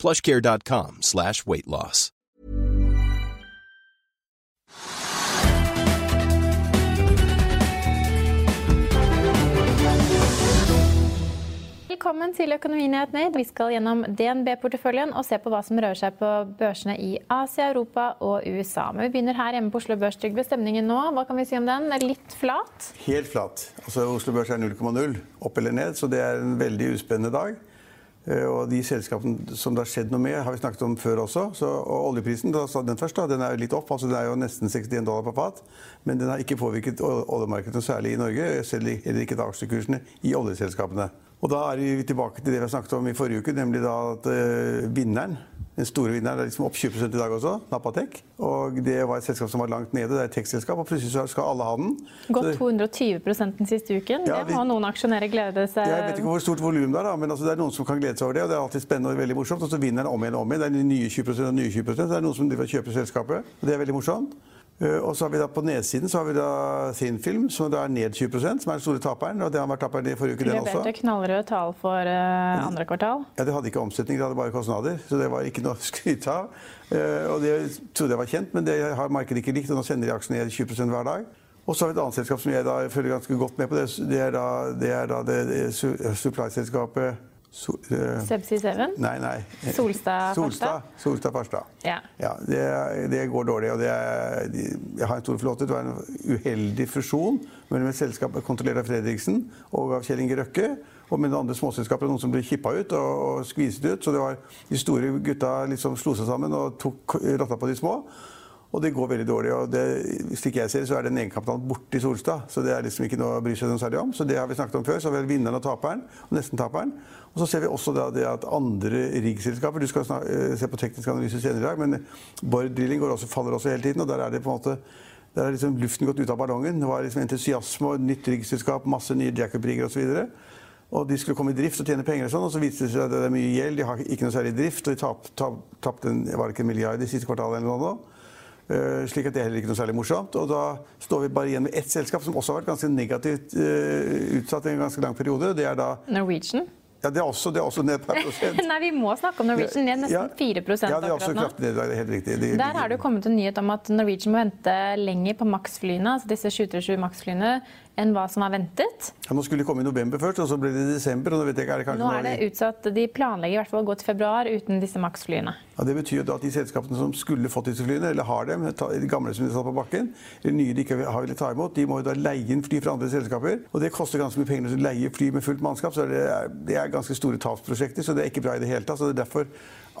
plushcare.com slash weight loss. Velkommen til Økonominyhetene. Vi skal gjennom DNB-porteføljen og se på hva som rører seg på børsene i Asia, Europa og USA. Men vi begynner her hjemme på Oslo Børs. Trygve, stemningen nå, hva kan vi si om den? Litt flat? Helt flat. Altså, Oslo Børs er 0,0 opp eller ned, så det er en veldig uspennende dag. Eh, og de selskapene som det har skjedd noe med, har vi snakket om før også. Så, og oljeprisen da, den først, da, den er litt opp. altså Den er jo nesten 61 dollar på fat. Men den har ikke påvirket oljemarkedet særlig i Norge. selv Heller ikke aksjekursene i oljeselskapene. Og da er vi tilbake til det vi snakket om i forrige uke, nemlig da at uh, vinneren, den store vinneren, er liksom opp 20 i dag også, Napatek. Og det var et selskap som var langt nede, det er et tekstselskap, og plutselig skal alle ha den. Gått 220 den siste uken. Ja, det må noen aksjonærer glede seg Jeg vet ikke hvor stort volum det er, da, men altså, det er noen som kan glede seg over det. Og det er alltid spennende og veldig morsomt. Og så vinner den om igjen og om igjen. Det er nye 20 og nye 20 Det er noen som kjøper selskapet, og det er veldig morsomt. Eh, og så har vi da På nedsiden så har vi da Thinfilm, som da er ned 20 som er den store taperen. og det har vært taperen i forrige uke, den også. Leverte knallrøde tall for uh, andre kvartal. Ja, Det hadde ikke omsetning, det hadde bare kostnader. Så det var ikke noe å skryte av. Uh, og det trodde jeg var kjent, men det har markedet ikke likt. Og nå sender de aksjene ned 20 hver dag. Og så har vi et annet selskap som jeg da følger ganske godt med på. Det, det er da det, er da det, det supply-selskapet So, uh, Subsea 7? Nei, nei. Solstad Farstad? Solstad Farstad. Ja. ja det, det, går dårlig. og er, Jeg har en stor flåte. Det var en uheldig fusjon mellom et selskap kontrollert av Fredriksen og av Kjell Inge Røkke. Og med andre småselskaper noen som ble kippa ut og, og skviset ut. Så det var de store gutta liksom slo seg sammen og tok rotta på de små. Og det går veldig dårlig. og det, Slik jeg ser så er den egenkapitalen borte i Solstad. Så det er liksom ikke noe å bry seg noe særlig om. Så det har vi snakket om før. Så har vi vinneren og taperen, og nesten-taperen. Og så ser vi også det at andre riggselskaper Du skal eh, se på teknisk analyse senere i dag, men Bård Drilling også, faller også hele tiden. Og der er det på en måte der har liksom luften gått ut av ballongen. Det var liksom entusiasme og nytt riggselskap, masse nye jackup-rigger osv. Og, de skulle komme i drift og tjene penger og sånn, og så viste det seg at det er mye gjeld. De har ikke noe særlig drift, og de tapte tap, tap, var det ikke en milliard i siste kvartal eller noe. Uh, slik at det er heller ikke noe særlig morsomt. Og da står vi bare igjen med ett selskap som også har vært ganske negativt uh, utsatt i en ganske lang periode. Det er da Norwegian? Ja, det er også, det er også ned per prosent. Nei, vi må snakke om Norwegian. Ned nesten ja, 4 Ja, det er også kraftig ned. Det er helt riktig. Det, Der har det jo kommet en nyhet om at Norwegian må vente lenger på Max-flyene, altså disse 737 Max-flyene, enn hva som er ventet. Ja, nå skulle de komme i november først, og så ble det i desember. og Nå vet jeg er det kanskje... Nå er det utsatt. De planlegger i hvert fall å gå til februar uten disse Max-flyene. Ja, Det betyr da at de selskapene som skulle fått disse flyene, eller har dem, de gamle som de satt på bakken, eller nye de ikke har villet ta imot, de må jo da leie inn fly fra andre selskaper. Og det koster ganske mye penger å leie fly med fullt mannskap, så det er, det er ganske store tapsprosjekter. Så det er ikke bra i det hele tatt. så det er derfor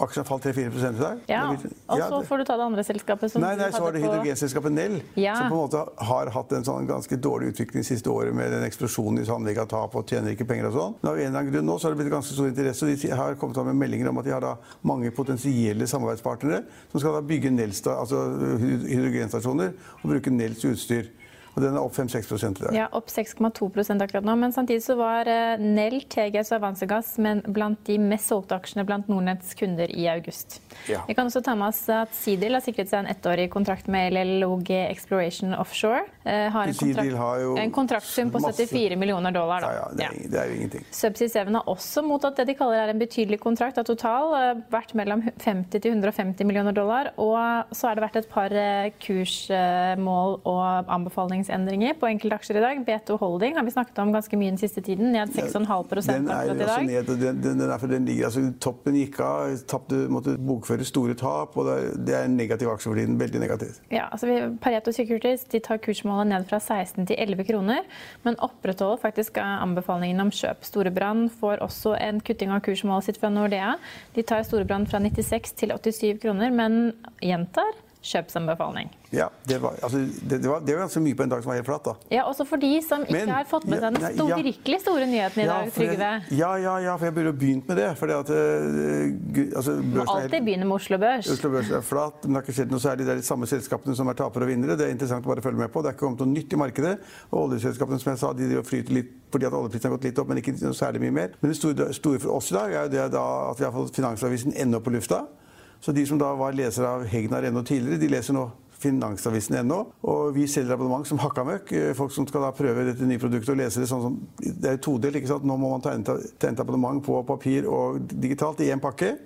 Aksjen falt 3-4 i dag. Ja, Og så får du ta det andre selskapet. nei, nei, så var det hydrogenselskapet Nell, ja. som på en måte har hatt en sånn ganske dårlig utvikling siste året med den eksplosjonen i Sandvika tap og tjener ikke penger og sånn. Men av en eller annen grunn nå så har det blitt ganske stor interesse. og De har kommet med meldinger om at de har da mange potensielle samarbeidspartnere som skal da bygge Nelsta, altså hydrogenstasjoner og bruke Nells utstyr. Og den er opp 5-6 i dag. Ja, opp 6,2% akkurat nå. Men samtidig så var eh, Nell, TGS og Avansegass blant de mest solgte aksjene blant Nordnetts kunder i august. Ja. Vi kan også ta med oss at Sidil har sikret seg en ettårig kontrakt med LLOG Exploration Offshore. Eh, har en, kontrakt, har en kontraktsum på 74 millioner dollar. Da. Ja, ja, det, er, det er jo ingenting. Subsea 7 har også mottatt det de kaller er en betydelig kontrakt av total, eh, vært mellom 50 til 150 millioner dollar. Og så har det vært et par kursmål og anbefalinger prisendringer på enkelte aksjer i dag. B2 Holding har vi snakket om ganske mye den siste tiden. Ned 6,5% akkurat i dag. Ned, den, den, den, den ligger, altså, toppen gikk av, tappte, måtte bokføre store tap. og Det er en negativ aksje for tiden. Veldig negativt. Ja, altså Pareto Securities de tar kursmålet ned fra 16 til 11 kroner, men opprettholder faktisk anbefalingen om kjøp. Storebrand får også en kutting av kursmålet sitt fra Nordea. De tar Storebrand fra 96 til 87 kroner, men gjentar kjøpsanbefaling. Ja, det var, altså, det, det, var, det var ganske mye på en dag som var helt flat. da. Ja, Også for de som ikke Men, har fått med seg den store, ja, virkelig store nyheten i ja, dag, Trygve. Ja, ja, ja, for jeg burde begynt med det. fordi at uh, altså, Må alltid begynne med Oslo Børs. Oslo Børs er flat, men det har ikke skjedd noe særlig. Det er de samme selskapene som er tapere og vinnere. Det er interessant å bare følge med på. Det er ikke kommet noe nytt i markedet. Og oljeselskapene som jeg sa, de flyter litt fordi at oljeprisen har gått litt opp, men ikke noe særlig mye mer. Men det store, store for oss i dag er jo det da at vi har fått Finansavisen ennå på lufta. Så de som da var lesere av Hegnar.no tidligere, de leser nå Finansavisen.no. Og vi selger abonnement som hakka møkk. Eh, folk som skal da prøve dette nye produktet og lese det sånn som Det er jo todelt. ikke sant? Nå må man tegne et abonnement på papir og digitalt i én pakke.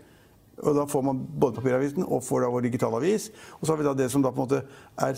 Og Da får man både papiravisen og får da vår digitalavis. Og så har vi da det som da på en måte er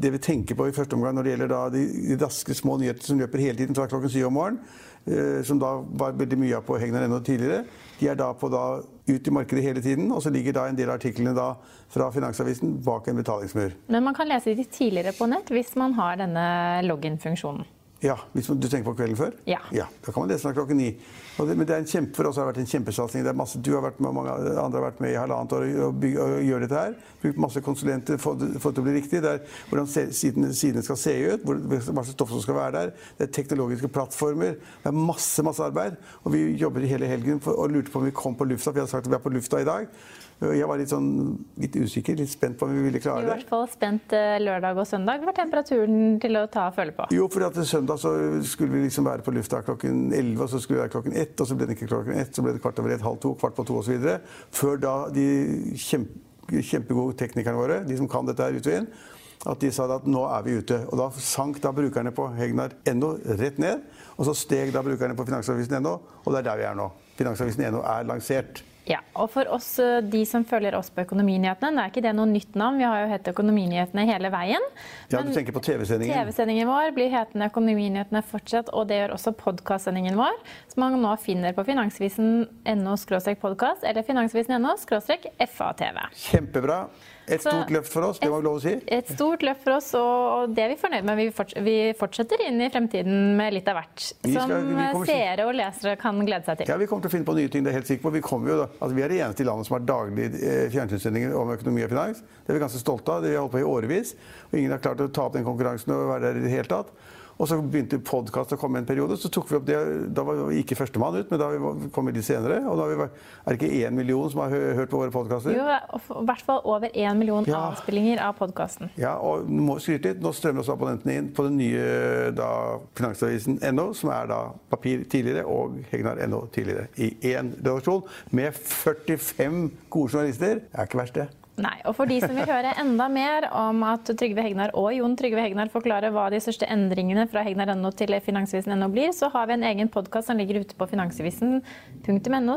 det vi tenker på i første omgang når det gjelder da de raske, små nyhetene som løper hele tiden fra klokken syv om morgenen. Eh, som da var veldig mye av på enda tidligere. De er da på da ut i markedet hele tiden, og så ligger da en del av artiklene da fra Finansavisen bak en betalingsmur. Men man kan lese de tidligere på nett hvis man har denne login-funksjonen? Ja, hvis du tenker på kvelden før? Ja. ja da kan man lese den klokken ni. Det, men det er en kjempe, for oss har det vært en kjempesatsing. Masse, du har vært med, og mange andre har vært med i halvannet år og, bygge, og gjør dette her. Brukt masse konsulenter for, for at det blir riktig. Det er hvordan sidene, sidene skal se ut, hvor, slags stoff som skal være der. Det er teknologiske plattformer. Det er masse, masse arbeid. Og vi jobber hele helgen for, og lurte på om vi kom på lufta. for Vi har sagt at vi er på lufta i dag. Jeg var litt, sånn, litt usikker, litt spent på om vi ville klare det. I hvert fall spent eh, lørdag og søndag. Var temperaturen til å ta og føle på? Jo, for søndag så skulle vi liksom være på lufta klokken 11, og så skulle vi være klokken 1, og så ble det ikke klokken 1, så ble det kvart over 1, halv to, kvart på to osv. Før da de kjempe, kjempegode teknikerne våre, de som kan dette her ut og inn, at de sa at nå er vi ute. Og da sank da brukerne på Hegnar.no rett ned. Og så steg da brukerne på Finansavisen.no, og det er der vi er nå. Finansavisen.no er lansert. Ja, og For oss, eh, de som følger oss på Økonominyhetene, nå er ikke det noe nytt navn. Vi har jo hett Økonominyhetene hele veien. Ja, du tenker på TV-sendingen? TV-sendingen vår blir hetende Økonominyhetene fortsatt, og det gjør også podkastsendingen vår, som man nå finner på finansvisen.no podkast eller finansvisen.no FATV. Kjempebra. Et stort løft for oss, det må vi lov å si? Et stort løft for oss, og det er vi fornøyd med. Vi fortsetter inn i fremtiden med litt av hvert. Som seere og lesere kan glede seg til. Ja, Vi kommer til å finne på nye ting. det er helt sikker på. Vi, jo, altså, vi er det eneste i landet som har daglige eh, fjernsynssendinger om økonomi og finans. Det er vi ganske stolte av. Det har vi holdt på i årevis. Og ingen har klart å ta opp den konkurransen og være der i det hele tatt. Og så begynte podkast å komme en periode. Så tok vi opp det. Da var vi ikke førstemann ut, men da kom vi litt senere. Og da er det ikke én million som har hørt på våre podkaster? Jo, i hvert fall over én million ja. avspillinger av podkasten. Ja, og må skryte litt. Nå strømmer også abonnentene inn på den nye da, Finansavisen.no, som er da papir tidligere og Hegnar.no tidligere, i én redaksjon med 45 gode journalister. Det er ikke verst, det. Nei, og For de som vil høre enda mer om at Trygve Hegnar og Jon Trygve Hegnar forklarer hva de største endringene fra hegnar.no til finansvisen.no blir, så har vi en egen podkast som ligger ute på finansvisen.no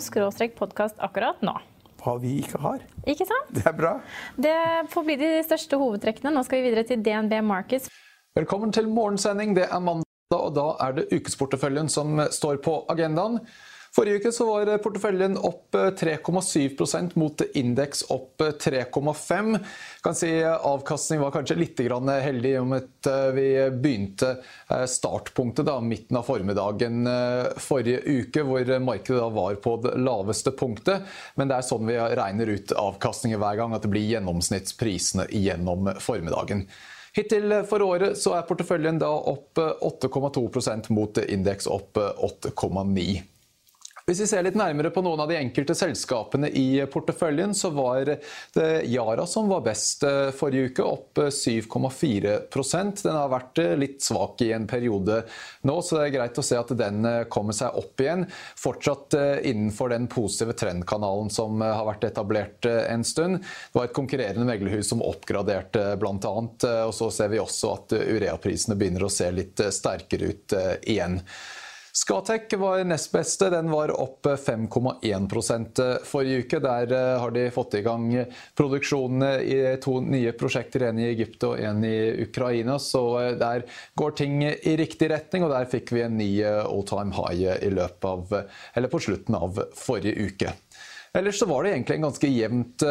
podkast akkurat nå. Hva vi ikke har. Ikke sant? Det er bra. Det får bli de største hovedtrekkene. Nå skal vi videre til DNB Markets. Velkommen til morgensending. Det er mandag, og da er det ukesporteføljen som står på agendaen. Forrige uke var porteføljen opp 3,7 eh, mot indeks opp 3,5. Eh, kan si Avkastning var kanskje litt heldig om at eh, vi begynte startpunktet da, midten av formiddagen forrige uke, hvor markedet var på det laveste punktet. Men det er sånn vi regner ut avkastninger hver gang, at det blir gjennomsnittsprisene gjennom formiddagen. Hittil for året så er porteføljen da opp 8,2% mot indeks opp 8,9 hvis vi ser litt nærmere på noen av de enkelte selskapene i porteføljen, så var det Yara som var best eh, forrige uke, opp 7,4 Den har vært eh, litt svak i en periode nå, så det er greit å se at den eh, kommer seg opp igjen. Fortsatt innenfor den positive trendkanalen som har vært etablert en stund. Det var et konkurrerende meglerhus som oppgraderte bl.a., og så ser vi også at Urea-prisene begynner å se litt sterkere ut igjen. Scatec var nest beste. Den var opp 5,1 forrige uke. Der eh, har de fått i gang produksjonene i to nye prosjekter, en i Egypt og en i Ukraina. Så eh, der går ting i riktig retning, og der fikk vi en ny eh, all time high i løpet av, eller på slutten av forrige uke. Ellers så var det egentlig en ganske jevnt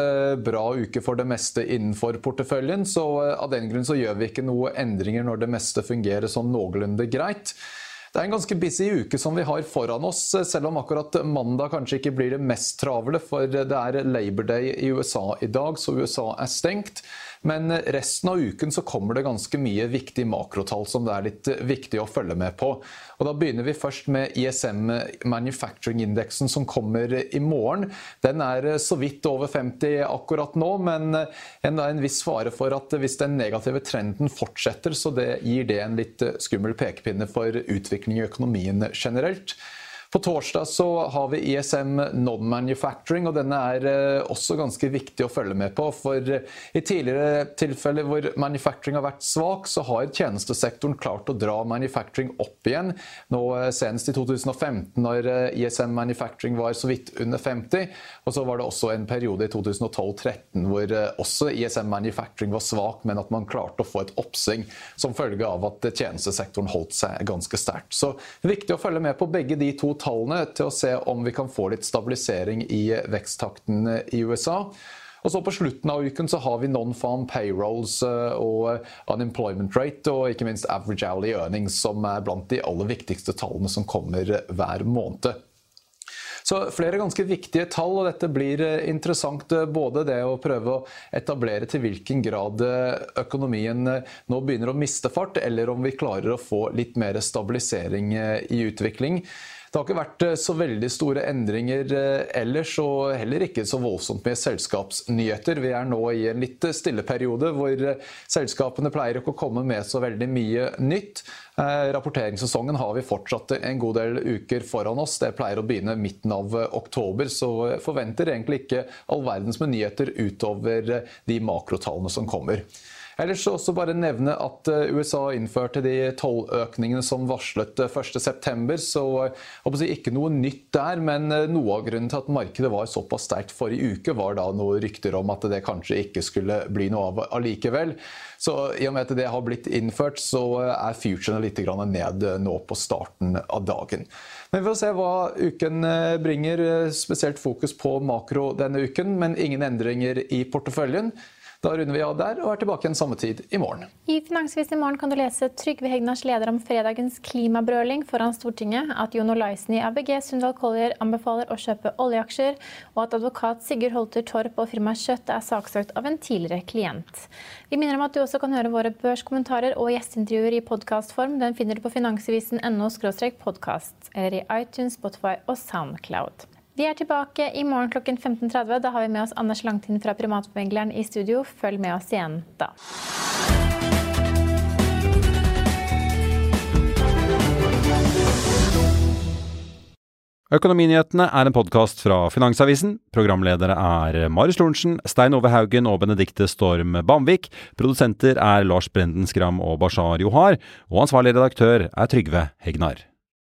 bra uke for det meste innenfor porteføljen. Så av den grunn så gjør vi ikke noe endringer når det meste fungerer sånn noenlunde greit. Det er en ganske busy uke som vi har foran oss, selv om akkurat mandag kanskje ikke blir det mest travle, for det er Labor Day i USA i dag, så USA er stengt. Men resten av uken så kommer det ganske mye viktig makrotall som det er litt viktig å følge med på. Og Da begynner vi først med ISM Manufacturing-indeksen som kommer i morgen. Den er så vidt over 50 akkurat nå, men det er en viss fare for at hvis den negative trenden fortsetter, så det gir det en litt skummel pekepinne for utvikling i økonomien generelt. På torsdag så har vi ISM Non-Manufacturing, og denne er eh, også ganske viktig å følge med på. For eh, i tidligere tilfeller hvor manufacturing har vært svak, så har tjenestesektoren klart å dra manufacturing opp igjen. Nå eh, Senest i 2015, når ISM Manufacturing var så vidt under 50. Og så var det også en periode i 2012-2013 hvor også ISM Manufacturing var svak, men at man klarte å få et oppsving som følge av at tjenestesektoren holdt seg ganske sterkt. Så viktig å følge med på begge de to tallene til å se om vi kan få litt stabilisering i veksttakten i USA. Og så På slutten av uken så har vi non-farm payrolls eh, og unemployment rate og ikke minst average hourly earnings, som er blant de aller viktigste tallene som kommer hver måned. Så flere ganske viktige tall, og dette blir eh, interessant. Eh, både det å prøve å etablere til hvilken grad økonomien nå begynner å miste fart, eller om vi klarer å få litt mer stabilisering i utvikling. Det har ikke vært eh, så veldig store endringer eh, ellers, og heller ikke så voldsomt med selskapsnyheter. Vi er nå i en litt stille periode hvor eh, selskapene pleier ikke å komme med så veldig mye nytt. Rapporteringssesongen har vi fortsatt en god del uker foran oss. Det pleier å begynne midten av oktober, så forventer egentlig ikke all verdens med nyheter utover de makrotallene som kommer. Ellers så også bare nevne at eh, USA innførte de tolløkningene som varslet 1.9. så så jeg si, ikke noe nytt der, men eh, noe av grunnen til at markedet var såpass sterkt forrige uke, var da noen rykter om at det kanskje ikke skulle bli noe av allikevel. Så i og med at det har blitt innført, så er futurene litt ned nå på starten av dagen. Men vi får se hva uken bringer. Spesielt fokus på makro denne uken, men ingen endringer i porteføljen. Da runder vi av der og er tilbake igjen samme tid i morgen. I Finansvis i morgen kan du lese Trygve Hegnars leder om fredagens klimabrøling foran Stortinget, at Jon Olaisen i ABG Sundal Collier anbefaler å kjøpe oljeaksjer, og at advokat Sigurd Holter Torp og firmaet Kjøtt er saksøkt av en tidligere klient. Vi minner om at du også kan høre våre børskommentarer og gjesteintervjuer i podkastform. Den finner du på finansvisen.no podkast, eller i iTunes, Spotify og Soundcloud. Vi er tilbake i morgen klokken 15.30. Da har vi med oss Anders Langtind fra Privatmegleren i studio. Følg med oss igjen da. Økonominyhetene er en podkast fra Finansavisen. Programledere er Marius Lorentzen, Stein Ove Haugen og Benedikte Storm Bamvik. Produsenter er Lars Brenden Skram og Bashar Johar. Og ansvarlig redaktør er Trygve Hegnar.